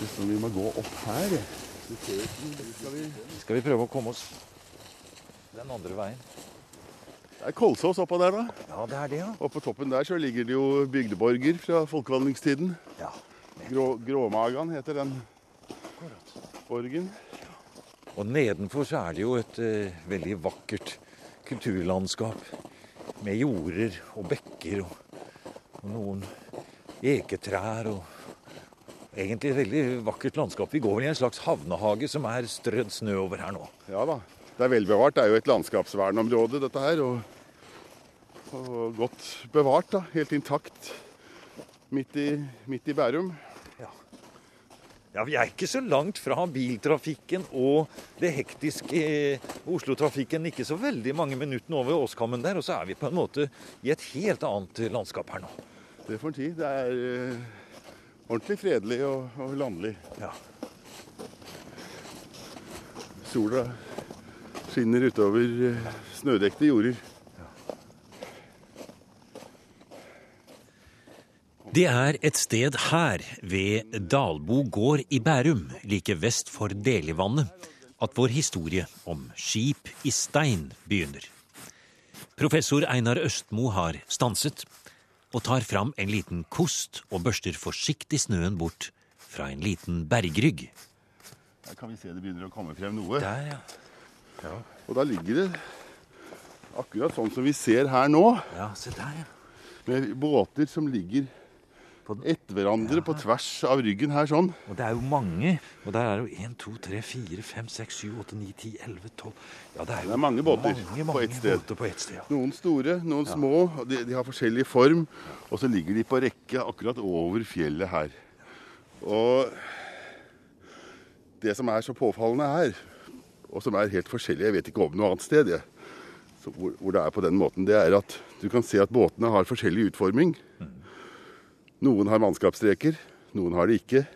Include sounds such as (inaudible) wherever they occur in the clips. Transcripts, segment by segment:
Liksom vi må gå opp her. Skal vi prøve å komme oss den andre veien? Det er Kolsås oppå der, da. Ja, det er det, ja. Og på toppen der så ligger det jo bygdeborger fra folkevandringstiden. ja. Grå, Gråmagan heter den borgen. Og nedenfor så er det jo et uh, veldig vakkert kulturlandskap. Med jorder og bekker og, og noen eketrær og Egentlig et veldig vakkert landskap. Vi går vel i en slags havnehage som er strødd snø over her nå. Ja da. Det er velbevart. Det er jo et landskapsvernområde, dette her. Og, og godt bevart, da. Helt intakt midt i, midt i Bærum. Ja, ja. Vi er ikke så langt fra biltrafikken og det hektiske eh, Oslo-trafikken. Ikke så veldig mange minuttene over Åskammen der, og så er vi på en måte i et helt annet landskap her nå. Det får en tid. Det er eh, ordentlig fredelig og, og landlig. Ja. Sola skinner utover eh, snødekte jorder. Det er et sted her, ved Dalbo gård i Bærum, like vest for Delivannet, at vår historie om skip i stein begynner. Professor Einar Østmo har stanset og tar fram en liten kost og børster forsiktig snøen bort fra en liten bergrygg. Her kan vi se det begynner å komme frem noe. Der, ja. Og da ligger det akkurat sånn som vi ser her nå, Ja, se der, ja. med båter som ligger etter hverandre på tvers av ryggen her sånn. Og det er jo mange. Og der er jo 1, 2, 3, 4, 5, 6, 7, 8, 9, 10, 11, 12 Ja, det er jo Det er mange båter mange, på ett sted. på ett sted. Ja. Noen store, noen små. og De, de har forskjellig form. Og så ligger de på rekke akkurat over fjellet her. Og det som er så påfallende her, og som er helt forskjellig Jeg vet ikke om noe annet sted, jeg, så hvor, hvor det er på den måten, det er at du kan se at båtene har forskjellig utforming. Noen har mannskapsstreker, noen har det ikke.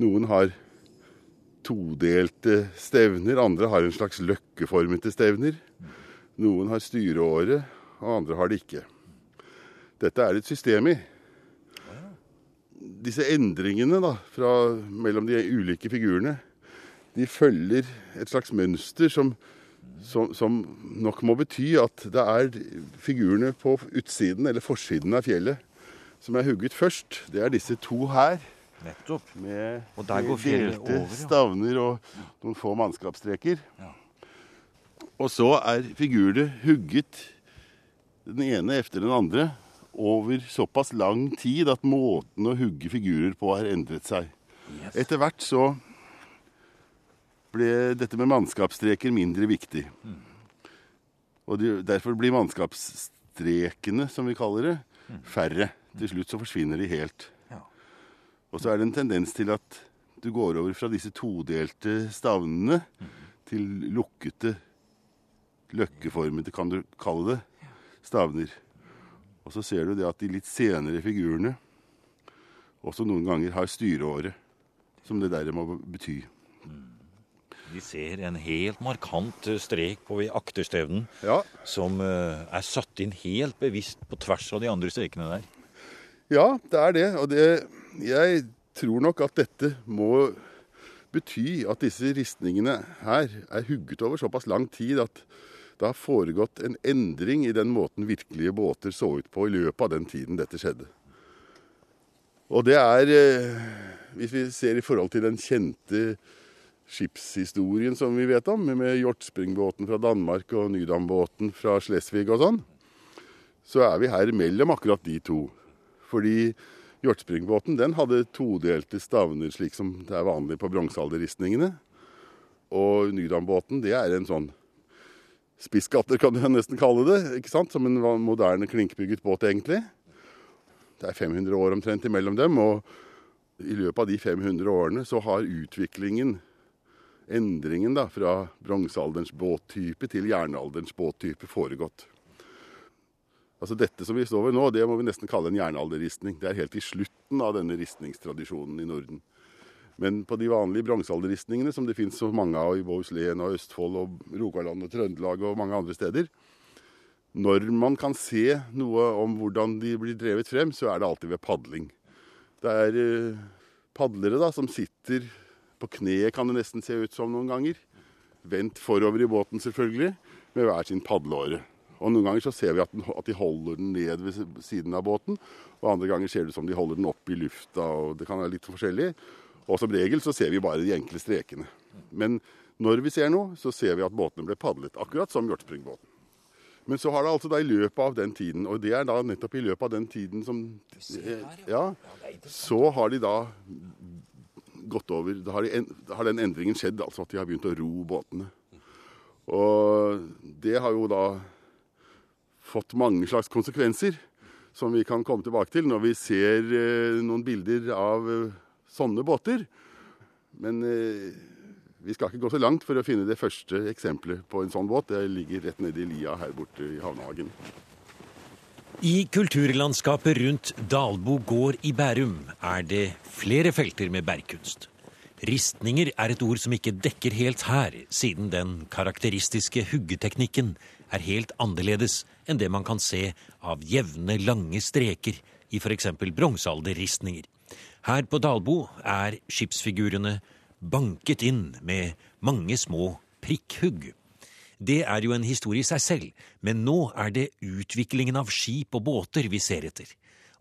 Noen har todelte stevner, andre har en slags løkkeformete stevner. Noen har styreåre, og andre har det ikke. Dette er et system i. Disse endringene da, fra, mellom de ulike figurene, de følger et slags mønster som, som, som nok må bety at det er figurene på utsiden eller forsiden av fjellet som er hugget først. Det er disse to her. Nettopp. Med, Og der går fjellet delte over, ja. stavner og noen få mannskapsstreker. Ja. Og så er figurene hugget den ene efter den andre over såpass lang tid at måten å hugge figurer på har endret seg. Yes. Etter hvert så ble dette med mannskapsstreker mindre viktig. Mm. Og derfor blir mannskapsstrekene, som vi kaller det, færre. Til slutt så forsvinner de helt. Og så er det en tendens til at du går over fra disse todelte stavnene til lukkete, løkkeformede, kan du kalle det, stavner. Og så ser du det at de litt senere figurene også noen ganger har styreåre, som det der må bety. Vi ser en helt markant eh, strek på akterstevnen Ja, som eh, er satt inn helt bevisst på tvers av de andre strekene der. ja det er det. Og det, jeg tror nok at dette må bety at disse ristningene her er hugget over såpass lang tid at det har foregått en endring i den måten virkelige båter så ut på i løpet av den tiden dette skjedde. Og det er, eh, hvis vi ser i forhold til den kjente skipshistorien som vi vet om, med Hjortspringbåten fra Danmark og Nydambåten fra Slesvig og sånn, så er vi her mellom akkurat de to. Fordi Hjortspringbåten den hadde todelte stavner, slik som det er vanlig på bronsealderristningene. Og Nydambåten det er en sånn spisskatter, kan du nesten kalle det. ikke sant? Som en moderne klinkbygget båt, egentlig. Det er 500 år omtrent imellom dem. Og i løpet av de 500 årene så har utviklingen, endringen da, fra bronsealderens båttype til jernalderens båttype foregått. Altså Dette som vi står ved nå, det må vi nesten kalle en jernalderristning. Det er helt i slutten av denne ristningstradisjonen i Norden. Men på de vanlige bronsealderristningene, som det finnes så mange av i Bohuslän og Østfold og Rogaland og Trøndelag og mange andre steder, når man kan se noe om hvordan de blir drevet frem, så er det alltid ved padling. Det er eh, padlere da, som sitter på kneet, kan det nesten se ut som noen ganger. Vendt forover i båten, selvfølgelig, med hver sin padleåre. Og Noen ganger så ser vi at, den, at, de holder den ned ved siden av båten, og andre ganger ser det ut som de holder den opp i lufta. og Det kan være litt forskjellig. Og som regel så ser vi bare de enkle strekene. Men når vi ser noe, så ser vi at båtene ble padlet, akkurat som hjortspringbåten. Men så har det altså da i løpet av den tiden, og det er da nettopp i løpet av den tiden som Ja, så har de da gått over Da har, de, da har den endringen skjedd, altså at de har begynt å ro båtene. Og det har jo da fått mange slags konsekvenser, som vi kan komme tilbake til når vi ser eh, noen bilder av eh, sånne båter. Men eh, vi skal ikke gå så langt for å finne det første eksempelet på en sånn båt. Det ligger rett nede i lia her borte i havnehagen. I kulturlandskapet rundt Dalbo gård i Bærum er det flere felter med bergkunst. Ristninger er et ord som ikke dekker helt her, siden den karakteristiske huggeteknikken er helt annerledes enn det man kan se av jevne, lange streker i f.eks. bronsealderristninger. Her på Dalbo er skipsfigurene banket inn med mange små prikkhugg. Det er jo en historie i seg selv, men nå er det utviklingen av skip og båter vi ser etter.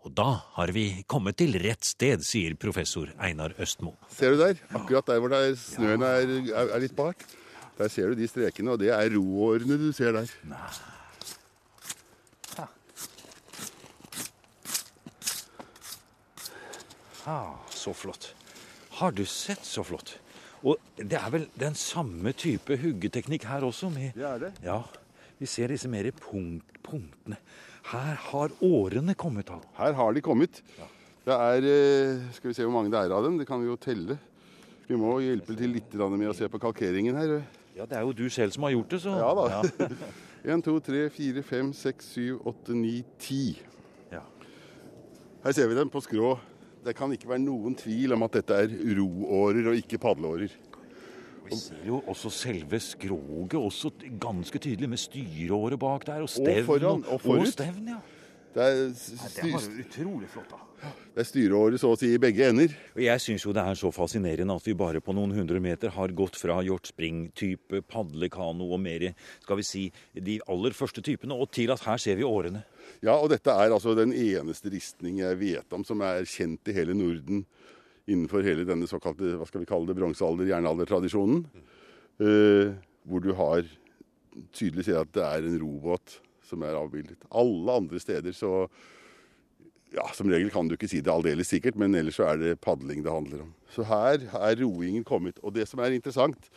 Og da har vi kommet til rett sted, sier professor Einar Østmo. Ser du der? Akkurat der hvor der snøen er, er, litt bak. Der ser du de strekene, og det er roårene du ser der. Nei. Ah, så flott. Har du sett så flott? Og det er vel den samme type huggeteknikk her også? Med, det er det. Ja, Vi ser disse mer punkt, punktene. Her har årene kommet av. Her har de kommet. Ja. Det er eh, Skal vi se hvor mange det er av dem? Det kan vi jo telle. Vi må hjelpe til litt med å se på kalkeringen her. Ja, det er jo du selv som har gjort det, så Ja da. Én, (laughs) to, tre, fire, fem, seks, syv, åtte, ni, ti. Ja. Her ser vi dem på skrå det kan ikke være noen tvil om at dette er roårer og ikke padleårer. Vi ser jo også selve skroget også ganske tydelig, med styreåret bak der, og stevn. Og foran, og. Og stevn, ja. Det er, det var utrolig flott, da. Det er styreåret så å si i begge ender. Og Jeg syns jo det er så fascinerende at vi bare på noen hundre meter har gått fra hjortspring-type, padlekano og mer, skal vi si, de aller første typene, og til at her ser vi årene. Ja, og dette er altså den eneste ristning jeg vet om som er kjent i hele Norden innenfor hele denne såkalte hva skal vi kalle det, bronsealder-jernaldertradisjonen. Uh, hvor du har tydelig ser at det er en robåt som er avbildet. Alle andre steder så ja, Som regel kan du ikke si det aldeles sikkert, men ellers så er det padling det handler om. Så her er roingen kommet. Og det som er interessant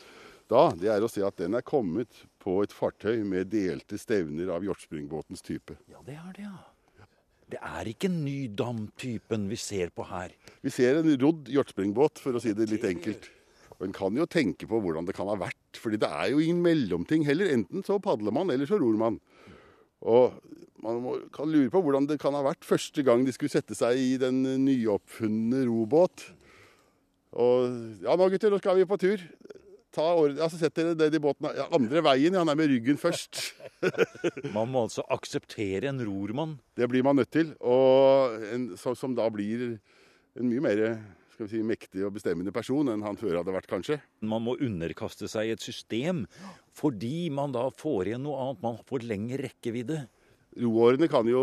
da, det er å se at den er kommet på et fartøy med delte stevner av hjortspringbåtens type. Ja, det er det, ja. Det er ikke ny damtypen vi ser på her. Vi ser en rodd hjortspringbåt, for å si det litt enkelt. Og En kan jo tenke på hvordan det kan ha vært, fordi det er jo ingen mellomting heller. Enten så padler man, eller så ror man. Og man må, kan lure på hvordan det kan ha vært første gang de skulle sette seg i den nyoppfunne robåt. Og ja, nå gutter, nå skal vi på tur. Ta ord, altså Sett dere ned i båten. Ja, andre veien, han er med ryggen først. (laughs) man må altså akseptere en rormann? Det blir man nødt til. Og en, så, som da blir en mye mer skal vi si, mektig og bestemmende person enn han før hadde vært, kanskje. Man må underkaste seg et system fordi man da får igjen noe annet. Man får lengre rekkevidde. Roårene kan jo,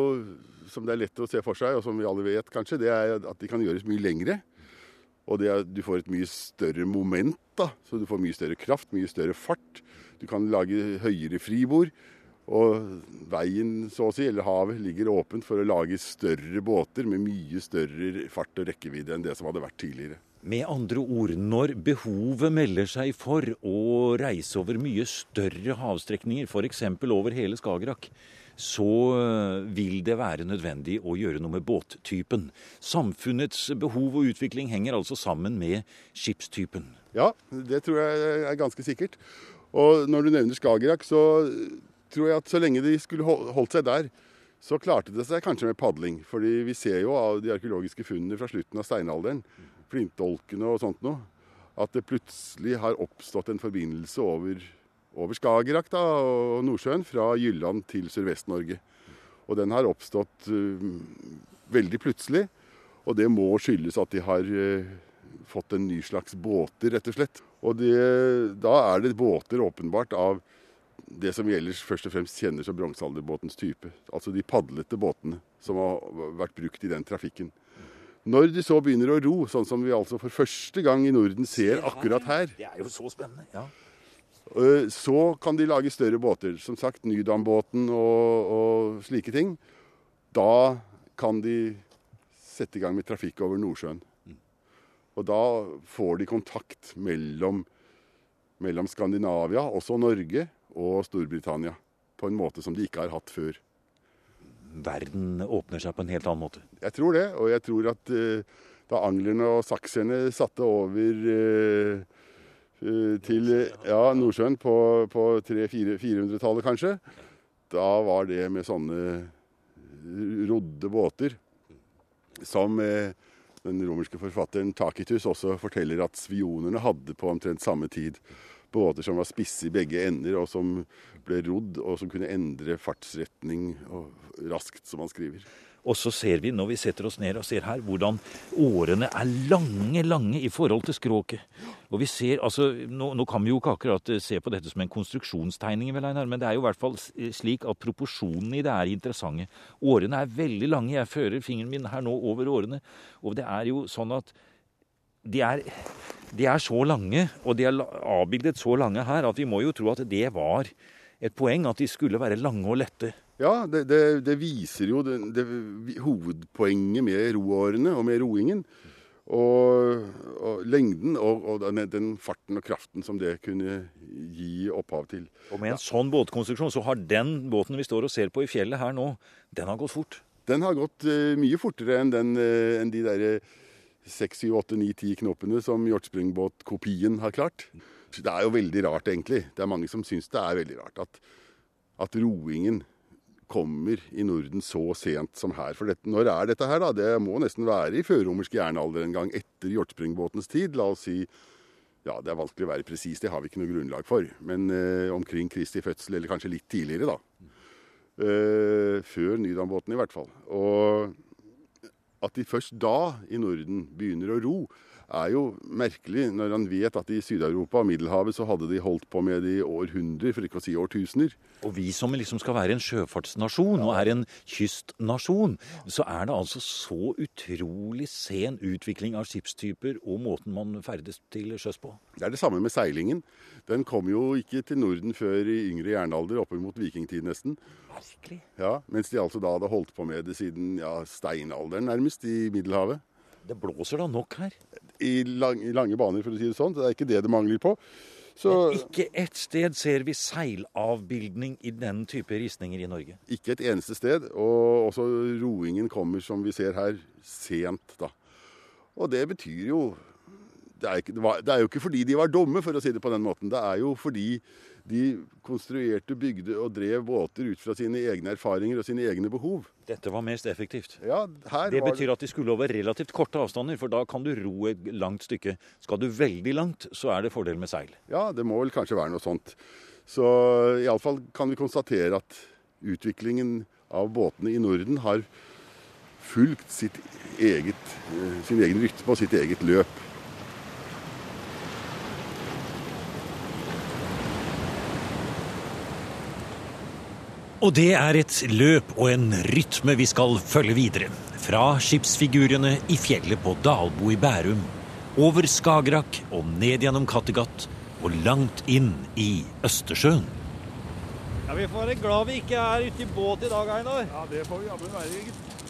som det er lett å se for seg, og som vi alle vet kanskje, det er at de kan gjøres mye lengre. Og er, du får et mye større moment, da. Så du får mye større kraft, mye større fart. Du kan lage høyere fribord. Og veien, så å si, eller havet, ligger åpent for å lage større båter med mye større fart og rekkevidde enn det som hadde vært tidligere. Med andre ord, når behovet melder seg for å reise over mye større havstrekninger, f.eks. over hele Skagerrak, så vil det være nødvendig å gjøre noe med båttypen. Samfunnets behov og utvikling henger altså sammen med skipstypen. Ja, det tror jeg er ganske sikkert. Og når du nevner Skagerrak, så tror jeg at så lenge de skulle holdt seg der, så klarte det seg kanskje med padling. Fordi vi ser jo av de arkeologiske funnene fra slutten av steinalderen, flintdolkene og sånt noe, at det plutselig har oppstått en forbindelse over, over Skagerrak og Nordsjøen fra Jylland til Sørvest-Norge. Og den har oppstått uh, veldig plutselig. Og det må skyldes at de har uh, fått en ny slags båter, rett og slett. Og det, da er det båter åpenbart av det som vi ellers først og fremst kjenner som bronsealderbåtens type. Altså de padlete båtene som har vært brukt i den trafikken. Når de så begynner å ro, sånn som vi altså for første gang i Norden ser akkurat her, Det er jo så spennende. ja. øh, så kan de lage større båter. Som sagt Nydambåten og, og slike ting. Da kan de sette i gang med trafikk over Nordsjøen. Og da får de kontakt mellom, mellom Skandinavia, også Norge, og Storbritannia. På en måte som de ikke har hatt før. Verden åpner seg på en helt annen måte. Jeg tror det, og jeg tror at uh, da anglerne og sakserne satte over uh, uh, til ja, Nordsjøen på, på 300-400-tallet kanskje, da var det med sånne rodde båter som den romerske forfatteren Tacitus også forteller at svionerne hadde på omtrent samme tid. Båter som var spisse i begge ender, og som ble rodd, og som kunne endre fartsretning raskt, som han skriver. Og så ser vi, når vi setter oss ned og ser her, hvordan årene er lange, lange i forhold til skråket. Og vi ser, altså, Nå, nå kan vi jo ikke akkurat eh, se på dette som en konstruksjonstegning, vel, Einar, men det er jo i hvert fall slik at proporsjonene i det er interessante. Årene er veldig lange. Jeg fører fingeren min her nå over årene, og det er jo sånn at de er, de er så lange, og de er avbildet så lange her, at vi må jo tro at det var et poeng, at de skulle være lange og lette. Ja, det, det, det viser jo det, hovedpoenget med roårene og med roingen. Og, og lengden og, og den, den farten og kraften som det kunne gi opphav til. Og med en sånn båtkonstruksjon, så har den båten vi står og ser på i fjellet her nå, den har gått fort. Den har gått uh, mye fortere enn, den, uh, enn de derre 6, 7, 8, 9, 10 knoppene som Hjortspringbåt-kopien har klart. Det er jo veldig rart, egentlig. Det er mange som syns det er veldig rart at, at roingen kommer i Norden så sent som her. For dette, når er dette her, da? Det må nesten være i førromersk jernalder en gang etter Hjortspringbåtens tid. La oss si ja, det er vanskelig å være presis, det har vi ikke noe grunnlag for. Men eh, omkring Kristi fødsel, eller kanskje litt tidligere, da. Eh, før Nydambåten i hvert fall. Og at de først da i Norden begynner å ro, er jo merkelig når han vet at i Sydeuropa og Middelhavet så hadde de holdt på med det i århundrer, for ikke å si årtusener. Og vi som liksom skal være en sjøfartsnasjon og er en kystnasjon, så er det altså så utrolig sen utvikling av skipstyper og måten man ferdes til sjøs på. Det er det samme med seilingen. Den kom jo ikke til Norden før i yngre jernalder, oppimot vikingtid nesten. Virkelig. Ja, Mens de altså da hadde holdt på med det siden ja, steinalderen nærmest i Middelhavet. Det blåser da nok her. I, lang, I lange baner, for å si det sånn. Det er ikke det det mangler på. Så Ikke ett sted ser vi seilavbildning i den type ristninger i Norge. ikke et eneste sted. Og også roingen kommer, som vi ser her, sent, da. Og det betyr jo det er, ikke, det, var, det er jo ikke fordi de var dumme, for å si det på den måten. Det er jo fordi de konstruerte, bygde og drev båter ut fra sine egne erfaringer og sine egne behov. Dette var mest effektivt. Ja, Det betyr at de skulle over relativt korte avstander, for da kan du ro et langt stykke. Skal du veldig langt, så er det fordel med seil. Ja, det må vel kanskje være noe sånt. Så iallfall kan vi konstatere at utviklingen av båtene i Norden har fulgt sitt eget, eh, sin egen rytme og sitt eget løp. Og det er et løp og en rytme vi skal følge videre. Fra skipsfigurene i fjellet på Dalbo i Bærum, over Skagerrak og ned gjennom Kattegat og langt inn i Østersjøen. Ja, Vi får være glad vi ikke er ute i båt i dag, Einar. Ja, det får vi jammen være.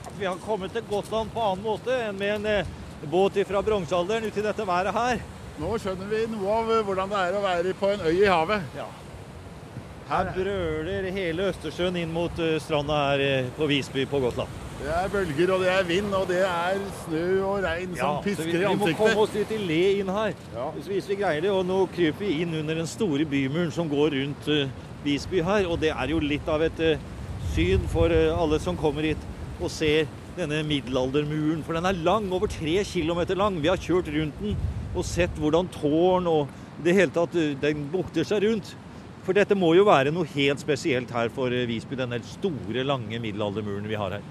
At vi har kommet til Gotland på annen måte enn med en eh, båt fra bronsealderen ute i dette været her. Nå skjønner vi noe av eh, hvordan det er å være på en øy i havet. Ja. Her brøler hele Østersjøen inn mot eh, stranda her eh, på Visby på Gotland. Det er bølger, og det er vind, og det er snø og regn som så pisker vi, i vi må komme oss litt i le inn her, Ja. hvis, vi greier det. Og nå kryper vi inn under den store bymuren som går rundt eh, Visby her. Og det er jo litt av et syn for alle som kommer hit og ser denne middelaldermuren. For den er lang, over tre kilometer lang. Vi har kjørt rundt den og sett hvordan tårn og det hele tatt den bukter seg rundt. For dette må jo være noe helt spesielt her for eh, Visby, denne store, lange middelaldermuren vi har her.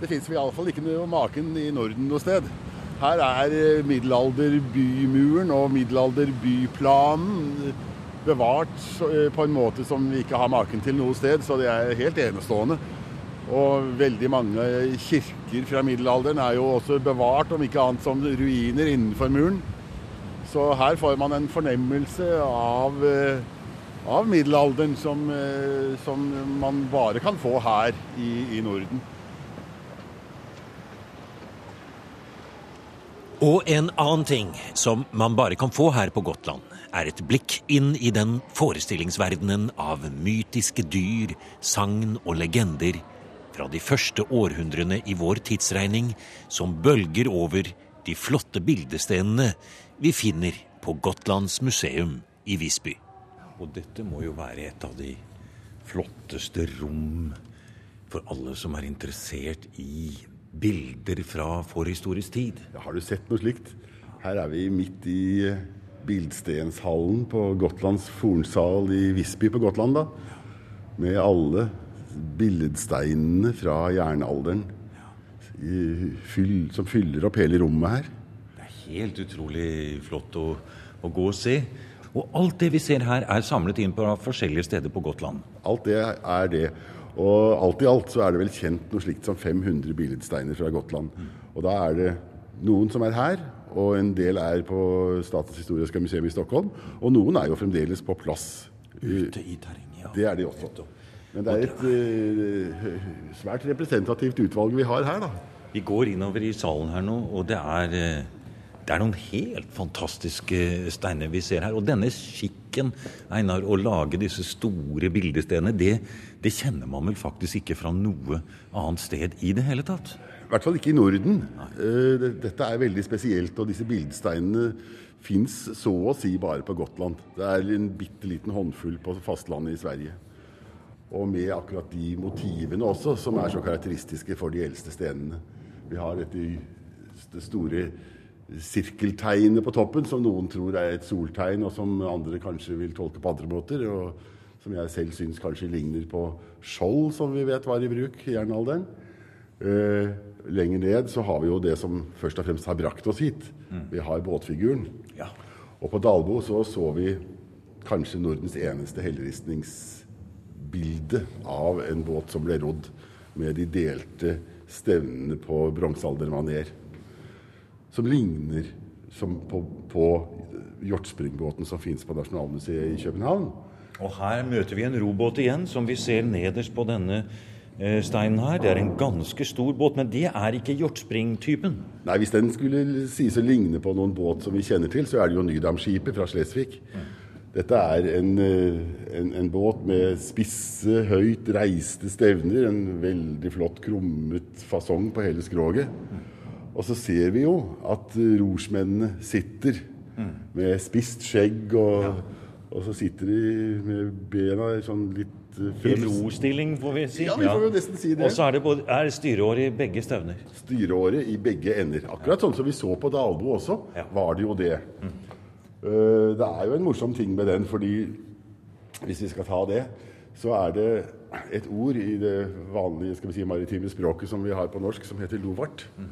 Det fins iallfall ikke noe maken i Norden noe sted. Her er eh, middelalderbymuren og middelalderbyplanen bevart eh, på en måte som vi ikke har maken til noe sted, så det er helt enestående. Og veldig mange kirker fra middelalderen er jo også bevart, om ikke annet som ruiner innenfor muren. Så her får man en fornemmelse av, av middelalderen som, som, man bare kan få her i, i Norden. Og en annen ting som man bare kan få her på Gotland, er et blikk inn i den forestillingsverdenen av mytiske dyr, sagn og legender fra de første århundrene i vår tidsregning som bølger over de flotte bildestenene vi finner på Gotlands museum i Visby. Og dette må jo være et av de flotteste rom for alle som er interessert i bilder fra forhistorisk tid. Ja, har du sett noe slikt? Her er vi midt i eh, Bildstenshallen på Gotlands fornsal i Visby på Gotland. da. Med alle billedsteinene fra jernalderen fyll, som fyller opp hele rommet her. Det er helt utrolig flott å, å gå og se. Og alt det vi ser her, er samlet inn på forskjellige steder på Gotland. Alt det er det. Og alt i alt så er det vel kjent noe slikt som 500 billedsteiner fra Gotland. Og da er det noen som er her, og en del er på Statens historiske museum i Stockholm. Og noen er jo fremdeles på plass. Ute i terrenget, ja. Det er de også. Men det er et uh, svært representativt utvalg vi har her, da. Vi går innover i salen her nå, og det er uh det er noen helt fantastiske steiner vi ser her. Og denne skikken, Einar, å lage disse store bildestenene, det, det, kjenner man vel faktisk ikke fra noe annet sted i det hele tatt? I hvert fall ikke i Norden. Uh, dette er veldig spesielt, og disse bildesteinene fins så å si bare på Gotland. Det er en bitte liten håndfull på fastlandet i Sverige. Og med akkurat de motivene også, som er så karakteristiske for de eldste stenene. Vi har dette det store sirkeltegnet på toppen, som noen tror er et soltegn, og som andre kanskje vil tolke på andre måter. og Som jeg selv syns kanskje ligner på skjold, som vi vet var i bruk i jernalderen. Eh, lenger ned så har vi jo det som først og fremst har brakt oss hit. Mm. Vi har båtfiguren. Ja. Og på Dalbo så så vi kanskje Nordens eneste helleristningsbilde av en båt som ble rodd med de delte stevnene på bronsealdermaner som ligner som på, på hjortspringbåten som fins på Nasjonalmuseet i København. Og her møter vi en robåt igjen, som vi ser nederst på denne eh, steinen her. Det er en ganske stor båt, men det er ikke yachtspring-typen. Nei, hvis den skulle sies å ligne på noen båt som vi kjenner til, så er det jo Nydam-skipet fra Slesvig. Mm. Dette er en, eh, en, en, båt med spisse, høyt reiste stevner. En veldig flott krummet fasong på hele skroget. Og så ser vi jo at rorsmennene sitter mm. med spist skjegg, og, ja. og, så sitter de med bena sånn litt eh, I rostilling, får vi si. Ja, vi får jo nesten si det. Og så er det, både, er styreåret i begge stevner. Styreåret i begge ender. Akkurat sånn som vi så på Dalbo også, ja. var det jo det. Mm. Uh, det er jo en morsom ting med den, fordi hvis vi skal ta det, så er det et ord i det vanlige skal vi si, maritime språket som vi har på norsk, som heter lovart. Mm.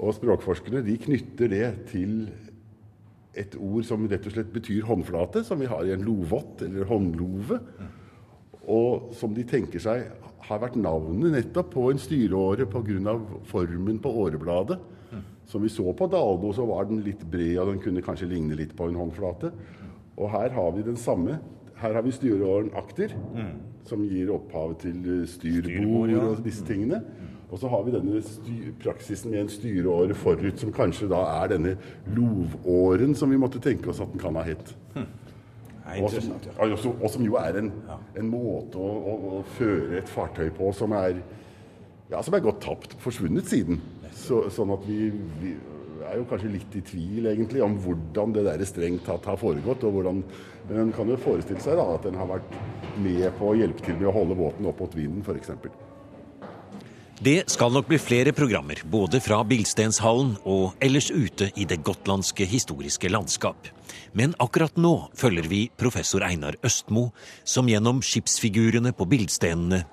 Og språkforskerne de knytter det til et ord som rett og slett betyr håndflate, som vi har i en lovott eller håndlove. Og som de tenker seg har vært navnet nettopp på en styreåre pga. formen på årebladet. Som vi så på Dalbo, så var den litt bred, og den kunne kanskje ligne litt på en håndflate. Og her har vi den samme. Her har vi styreåren akter, mm. som gir opphavet til styrbord og disse tingene. Og så har vi denne praksisen med en styreåre forut, som kanskje da er denne lovåren som vi måtte tenke oss at den kan ha hett. Hm. Og, som, og, som, jo er en, en måte å, å, å, føre et fartøy på som er, ja, som er godt tapt, forsvunnet siden. Så, sånn at vi, vi, er jo kanskje litt i tvil egentlig om hvordan det der strengt tatt har foregått. og hvordan, Men en kan jo forestille seg da at den har vært med på å hjelpe til med å holde båten opp mot vinden, f.eks. Det skal nok bli flere programmer, både fra Bilstenshallen og ellers ute i det gotlandske historiske landskap. Men akkurat nå følger vi professor Einar Østmo, som gjennom skipsfigurene på bildstenene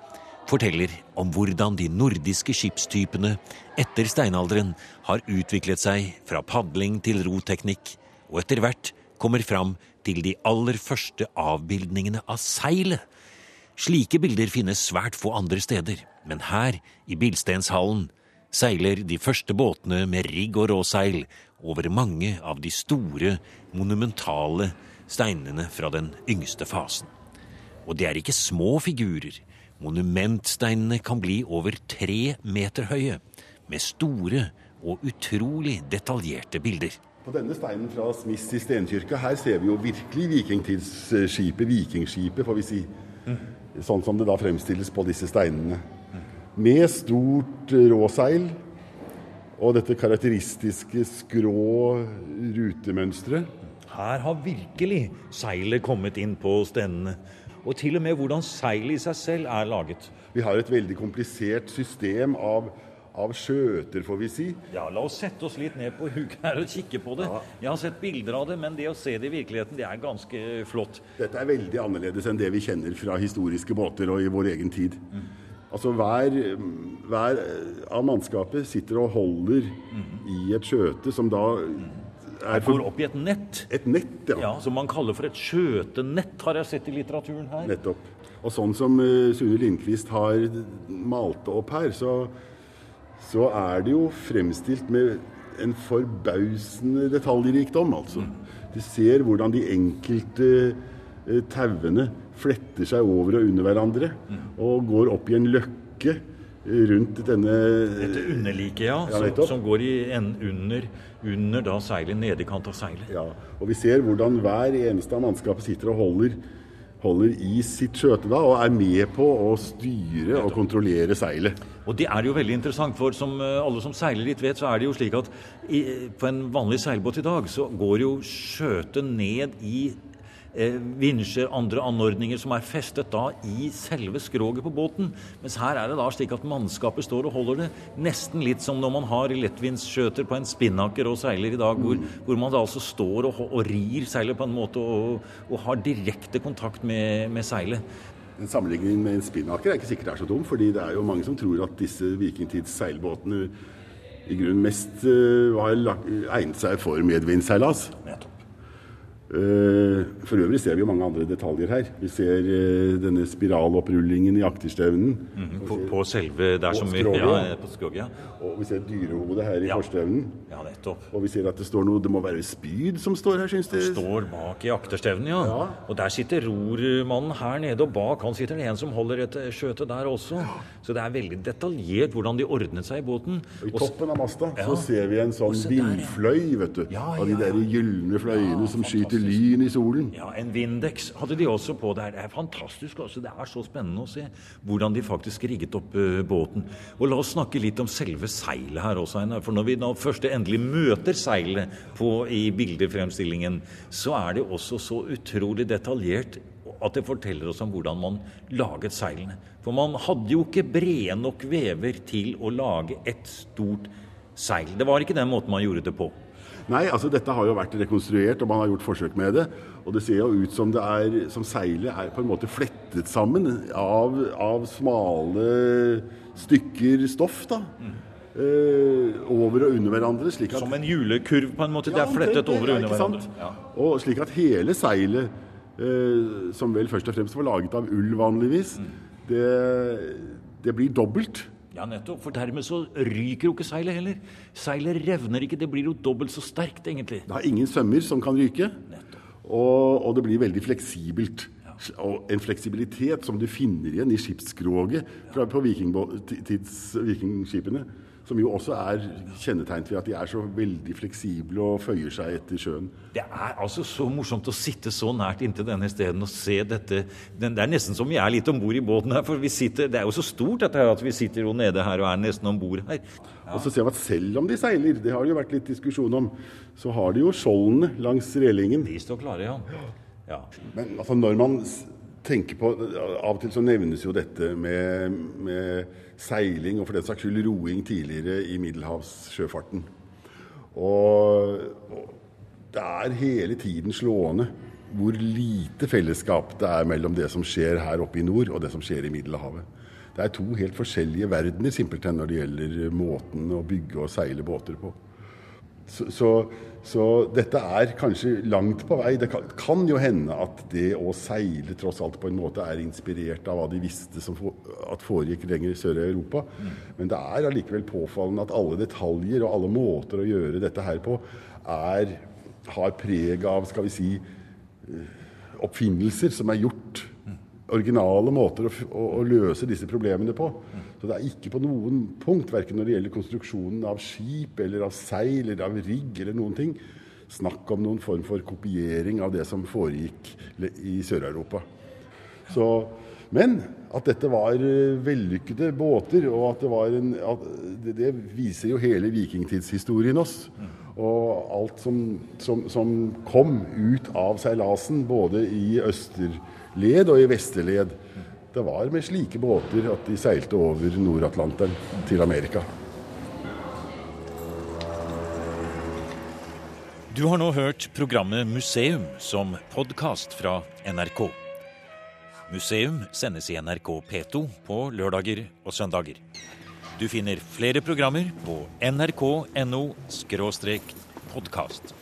forteller om hvordan de nordiske skipstypene etter steinalderen har utviklet seg fra padling til roteknikk, og etter hvert kommer fram til de aller første avbildningene av seilet. Slike bilder finnes svært få andre steder, men her, i Bilstenshallen, seiler de første båtene med rigg og råseil over mange av de store, monumentale steinene fra den yngste fasen. Og det er ikke små figurer. Monumentsteinene kan bli over tre meter høye, med store og utrolig detaljerte bilder. På denne steinen fra Smiss i stenkirka, her ser vi jo virkelig vikingtidsskipet, vikingskipet, får vi si. Sånn som det da fremstilles på disse steinene. Med stort råseil og dette karakteristiske skrå rutemønsteret. Her har virkelig seilet kommet inn på stendene. Og til og med hvordan seilet i seg selv er laget. Vi har et veldig komplisert system av, av skjøter, får vi si. Ja, La oss sette oss litt ned på huk her og kikke på det. Jeg har sett bilder av det, men det å se det i virkeligheten, det er ganske flott. Dette er veldig annerledes enn det vi kjenner fra historiske båter og i vår egen tid. Altså hver, hver av mannskapet sitter og holder i et skjøte som da er Går opp i et nett. et nett, ja. Ja, Som man kaller for et skjøtenett, har jeg sett i litteraturen her. Nettopp. Og sånn som eh, Sune Lindqvist har malt det opp her, så, så er det jo fremstilt med en forbausende detaljrikdom, altså. Du ser hvordan de enkelte eh, tauene fletter seg over og under hverandre, og går opp i en løkke eh, rundt denne Dette underliket, ja, Ja, som, som går i en, under, under da seilet, nedekant av seilet. Ja, og vi ser hvordan hver eneste av mannskapet sitter og holder, holder i sitt skjøte da, og er med på å styre og kontrollere seilet. Og det er jo veldig interessant, for som eh, alle som seiler litt vet, så er det jo slik at i, på en vanlig seilbåt i dag, så går jo skjøtet ned i vinsjer, andre anordninger som er festet da i selve skroget på båten. Mens her er det da slik at mannskapet står og holder det nesten litt som når man har lettvindsskjøter på en spinnaker og seiler i dag, hvor, hvor man da altså står og, og rir seilet på en måte og, og har direkte kontakt med, med seilet. En sammenligning med en spinnaker er ikke sikkert det er så dum, fordi det er jo mange som tror at disse vikingtidsseilbåtene i grunnen mest uh, har egnet seg for medvindsseilas. Eh, for øvrig ser vi jo mange andre detaljer her. Vi ser eh, denne spiralopprullingen i akterstevnen. På, på selve der På som vi ja, ja. på skroget, ja. Og vi ser dyrehodet her i Ja. forstevnen. ja, nettopp. Og vi ser at det står noe Det må være spyd som står her, syns det. står bak i akterstevnen, ja. Ja. Og der sitter rormannen her nede, og bak han sitter det en som holder et eh, skjøte der også. Så det er veldig detaljert hvordan de ordnet seg i båten. Og I toppen av masta så ser vi en sånn vindfløy, vet du. Ja, av de der gylne fløyene som skyter. Lyn i solen. Ja, En Windex hadde de også på der. Det er fantastisk. Også. Det er så spennende å se hvordan de faktisk rigget opp uh, båten. Og La oss snakke litt om selve seilet her også. Einar. For når vi nå først endelig møter seilet på, i bildefremstillingen, så er det også så utrolig detaljert at det forteller oss om hvordan man laget seilene. For man hadde jo ikke brede nok vever til å lage et stort seil. Det var ikke den måten man gjorde det på. Nei, altså dette har jo vært rekonstruert, og man har gjort forsøk med det. Og det ser jo ut som det er, som seilet er på en måte flettet sammen av, av smale stykker stoff, da. Eh, over og under hverandre, slik at Som en julekurv, på en måte. Det er Ja, flettet det, over og ja, under hverandre. Ja. Og slik at hele seilet, uh, som vel først og fremst var laget av ull vanligvis, Mm. det, det blir dobbelt. Ja, nettopp. For dermed så ryker jo ikke seilet heller. Seilet revner ikke. Det blir jo dobbelt så sterkt, egentlig. Det har ingen sømmer som kan ryke, og, og det blir veldig fleksibelt. Og en fleksibilitet som du finner igjen i skipsskroget fra, på vikingbå- tids, vikingskipene. Som jo også er kjennetegnet ved at de er så veldig fleksible og føyer seg etter sjøen. Det er altså så morsomt å sitte så nært inntil denne steden og se dette. Det er nesten som vi er litt om bord i båten her. For vi sitter, det er jo så stort dette her at vi sitter jo nede her og er nesten om bord her. Og så ser vi at selv om de seiler, det har det jo vært litt diskusjon om, så har de jo skjoldene langs relingen. De står klare, ja. ja. Men altså, når man tenker på Av og til så nevnes jo dette med, med seiling og for den saks skyld roing tidligere i middelhavssjøfarten. Og, og det er hele tiden slående hvor lite fellesskap det er mellom det som skjer her oppe i nord, og det som skjer i Middelhavet. Det er to helt forskjellige verdener simpelthen når det gjelder måten å bygge og seile båter på. Så, så, så, dette er kanskje langt på vei. Det kan, kan, jo hende at det å seile tross alt på en måte er inspirert av hva de visste som for, at foregikk lenger sør i Europa. Mm. Men det er allikevel påfallende at alle detaljer og alle måter å gjøre dette her på er, har preg av skal vi si, eh, oppfinnelser som er gjort originale måter å, å, å, løse disse problemene på. Så det er ikke på noen punkt, verken når det gjelder konstruksjonen av skip eller av seil eller av rigg eller noen ting, snakk om noen form for kopiering av det som foregikk i Sør-Europa. Men at dette var eh, vellykkede båter, og at det var en det, det, viser jo hele vikingtidshistorien oss. Og alt som, som, som kom ut av seilasen, både i østerled og i vesterled. Det var med slike båter at de seilte over Nord-Atlanteren til Amerika. Du har nå hørt programmet Museum som podkast fra NRK. Museum sendes i NRK P2 på lørdager og søndager. Du finner flere programmer på nrk.no podkast.